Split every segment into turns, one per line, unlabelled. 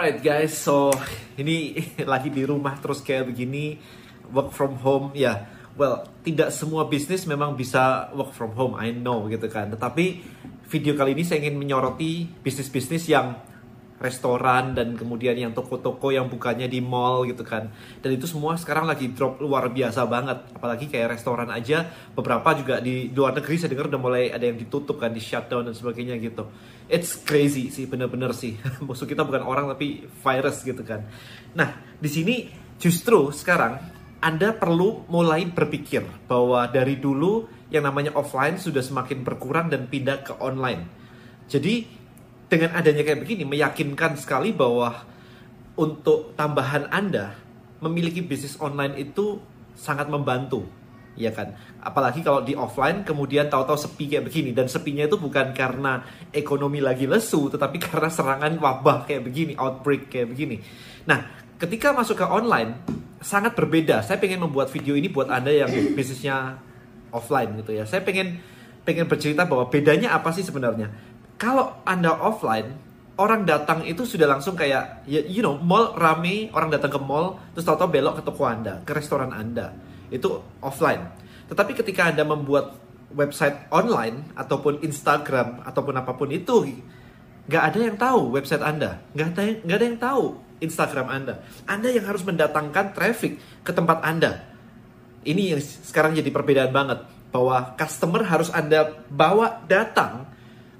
Alright guys, so ini lagi di rumah terus kayak begini work from home ya. Well, tidak semua bisnis memang bisa work from home, I know gitu kan. Tetapi video kali ini saya ingin menyoroti bisnis-bisnis yang restoran dan kemudian yang toko-toko yang bukannya di mall gitu kan. Dan itu semua sekarang lagi drop luar biasa banget. Apalagi kayak restoran aja beberapa juga di luar negeri saya dengar udah mulai ada yang ditutup kan, di shutdown dan sebagainya gitu. It's crazy sih bener-bener sih. Musuh kita bukan orang tapi virus gitu kan. Nah, di sini justru sekarang anda perlu mulai berpikir bahwa dari dulu yang namanya offline sudah semakin berkurang dan pindah ke online. Jadi dengan adanya kayak begini meyakinkan sekali bahwa untuk tambahan Anda memiliki bisnis online itu sangat membantu ya kan? Apalagi kalau di offline kemudian tahu-tahu sepi kayak begini. Dan sepinya itu bukan karena ekonomi lagi lesu tetapi karena serangan wabah kayak begini outbreak kayak begini. Nah ketika masuk ke online sangat berbeda. Saya pengen membuat video ini buat anda yang bisnisnya offline gitu ya. Saya pengen pengen bercerita bahwa bedanya apa sih sebenarnya kalau Anda offline, orang datang itu sudah langsung kayak ya, you know, mall rame, orang datang ke mall terus tahu-tahu belok ke toko Anda, ke restoran Anda. Itu offline. Tetapi ketika Anda membuat website online ataupun Instagram ataupun apa pun itu nggak ada yang tahu website Anda, nggak ada nggak ada yang tahu Instagram Anda. Anda yang harus mendatangkan traffic ke tempat Anda. Ini yang sekarang jadi perbedaan banget bahwa customer harus Anda bawa datang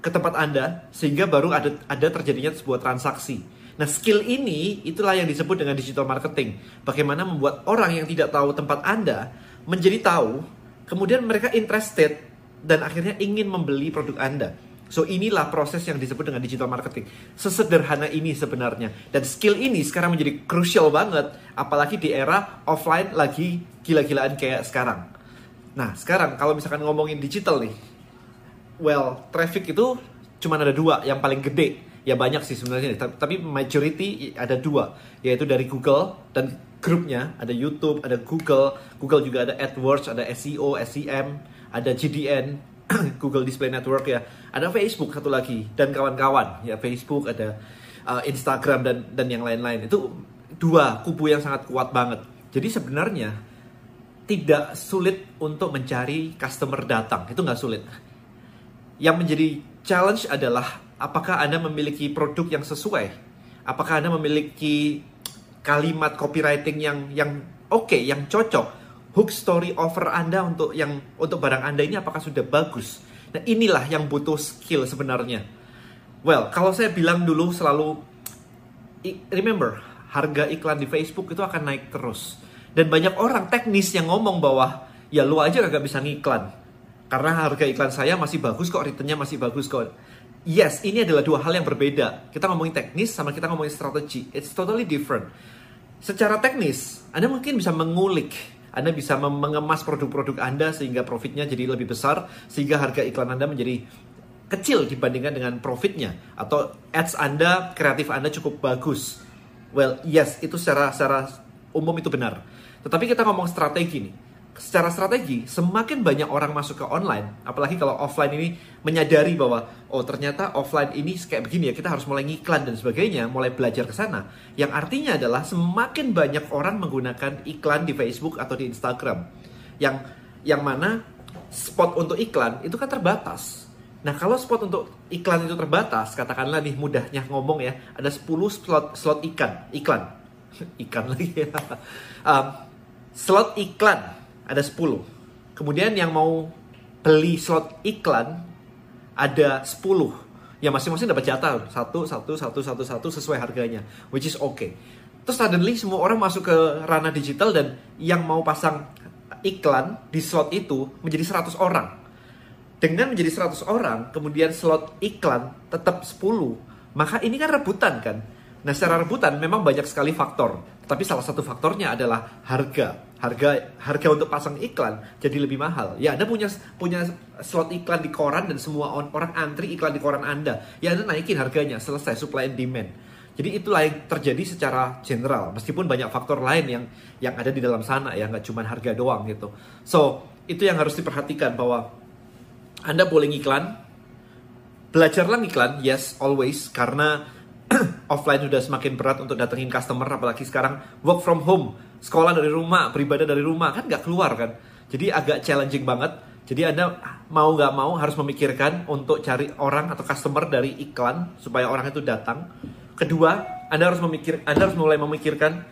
ke tempat Anda sehingga baru ada ada terjadinya sebuah transaksi. Nah, skill ini itulah yang disebut dengan digital marketing. Bagaimana membuat orang yang tidak tahu tempat Anda menjadi tahu, kemudian mereka interested dan akhirnya ingin membeli produk Anda. So inilah proses yang disebut dengan digital marketing. Sesederhana ini sebenarnya. Dan skill ini sekarang menjadi crucial banget. Apalagi di era offline lagi gila-gilaan kayak sekarang. Nah sekarang kalau misalkan ngomongin digital nih well traffic itu cuma ada dua. Yang paling gede ya banyak sih sebenarnya tapi majority ada dua yaitu dari Google dan grupnya. Ada YouTube ada Google. Google juga ada AdWords ada SEO SEM ada GDN Google Display Network ya. Ada Facebook satu lagi dan kawan-kawan ya Facebook ada uh, Instagram dan dan yang lain-lain. Itu dua kubu yang sangat kuat banget. Jadi sebenarnya tidak sulit untuk mencari customer datang. Itu nggak sulit yang menjadi challenge adalah apakah Anda memiliki produk yang sesuai? Apakah Anda memiliki kalimat copywriting yang yang oke, okay, yang cocok? Hook story offer Anda untuk yang untuk barang Anda ini apakah sudah bagus? Nah, inilah yang butuh skill sebenarnya. Well, kalau saya bilang dulu selalu remember, harga iklan di Facebook itu akan naik terus. Dan banyak orang teknis yang ngomong bahwa ya lu aja gak bisa ngiklan karena harga iklan saya masih bagus kok, returnnya masih bagus kok. Yes, ini adalah dua hal yang berbeda. Kita ngomongin teknis sama kita ngomongin strategi. It's totally different. Secara teknis, Anda mungkin bisa mengulik anda bisa mengemas produk-produk Anda sehingga profitnya jadi lebih besar, sehingga harga iklan Anda menjadi kecil dibandingkan dengan profitnya. Atau ads Anda, kreatif Anda cukup bagus. Well, yes, itu secara, secara umum itu benar. Tetapi kita ngomong strategi nih secara strategi semakin banyak orang masuk ke online apalagi kalau offline ini menyadari bahwa oh ternyata offline ini kayak begini ya kita harus mulai ngiklan dan sebagainya mulai belajar ke sana. Yang artinya adalah semakin banyak orang menggunakan iklan di Facebook atau di Instagram yang yang mana spot untuk iklan itu kan terbatas. Nah kalau spot untuk iklan itu terbatas katakanlah nih mudahnya ngomong ya ada 10 slot slot ikan iklan. Ikan lagi ya. Um, slot iklan ada 10. Kemudian yang mau beli slot iklan ada 10. Ya masing-masing dapat jatah satu satu satu satu satu sesuai harganya, which is okay. Terus suddenly semua orang masuk ke ranah digital dan yang mau pasang iklan di slot itu menjadi 100 orang. Dengan menjadi 100 orang, kemudian slot iklan tetap 10, maka ini kan rebutan kan. Nah secara rebutan memang banyak sekali faktor, tapi salah satu faktornya adalah harga harga harga untuk pasang iklan jadi lebih mahal. Ya Anda punya punya slot iklan di koran dan semua orang antri iklan di koran Anda. Ya Anda naikin harganya, selesai supply and demand. Jadi itulah yang terjadi secara general. Meskipun banyak faktor lain yang yang ada di dalam sana ya, nggak cuma harga doang gitu. So itu yang harus diperhatikan bahwa Anda boleh iklan, belajarlah iklan, yes always karena offline sudah semakin berat untuk datengin customer, apalagi sekarang work from home, sekolah dari rumah, beribadah dari rumah, kan nggak keluar kan. Jadi agak challenging banget. Jadi Anda mau nggak mau harus memikirkan untuk cari orang atau customer dari iklan supaya orang itu datang. Kedua, Anda harus memikir, Anda harus mulai memikirkan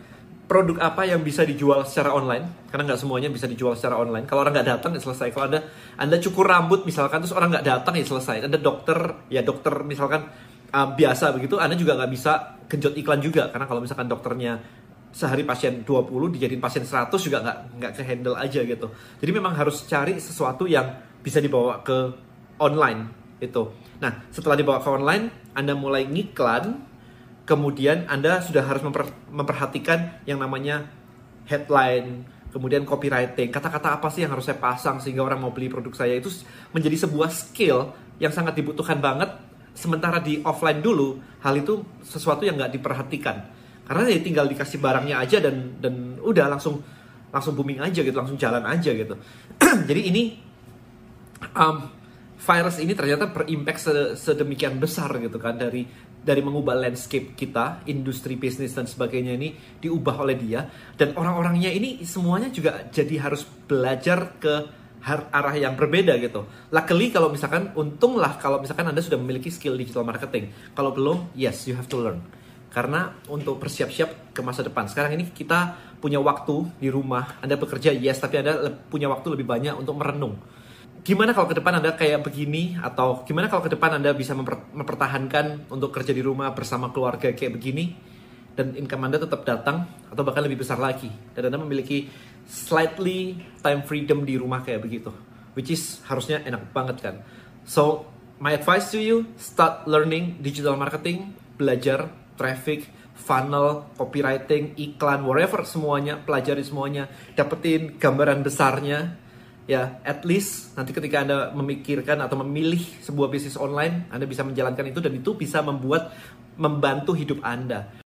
produk apa yang bisa dijual secara online karena nggak semuanya bisa dijual secara online kalau orang nggak datang ya selesai kalau anda anda cukur rambut misalkan terus orang nggak datang ya selesai anda dokter ya dokter misalkan uh, biasa begitu anda juga nggak bisa genjot iklan juga. Karena kalau misalkan dokternya sehari pasien 20 dijadiin pasien 100 juga nggak nggak ke handle aja gitu. Jadi memang harus cari sesuatu yang bisa dibawa ke online itu. Nah setelah dibawa ke online anda mulai ngiklan kemudian Anda sudah harus memper, memperhatikan yang namanya headline, kemudian copywriting, kata-kata apa sih yang harus saya pasang sehingga orang mau beli produk saya? Itu menjadi sebuah skill yang sangat dibutuhkan banget. Sementara di offline dulu hal itu sesuatu yang nggak diperhatikan karena ya tinggal dikasih barangnya aja dan dan udah langsung langsung booming aja gitu, langsung jalan aja gitu. Jadi ini um, virus ini ternyata berimpact sedemikian besar gitu kan dari dari mengubah landscape kita, industri bisnis dan sebagainya ini diubah oleh dia dan orang-orangnya ini semuanya juga jadi harus belajar ke arah yang berbeda gitu. Luckily kalau misalkan untunglah kalau misalkan Anda sudah memiliki skill digital marketing. Kalau belum, yes you have to learn. Karena untuk bersiap-siap ke masa depan. Sekarang ini kita punya waktu di rumah. Anda bekerja yes, tapi Anda punya waktu lebih banyak untuk merenung gimana kalau ke depan Anda kayak begini atau gimana kalau ke depan Anda bisa memper, mempertahankan untuk kerja di rumah bersama keluarga kayak begini dan income Anda tetap datang atau bahkan lebih besar lagi. Dan Anda memiliki slightly time freedom di rumah kayak begitu which is harusnya enak banget kan. So my advice to you start learning digital marketing belajar traffic funnel, copywriting, iklan, whatever semuanya, pelajari semuanya, dapetin gambaran besarnya, ya at least nanti ketika anda memikirkan atau memilih sebuah bisnis online anda bisa menjalankan itu dan itu bisa membuat membantu hidup anda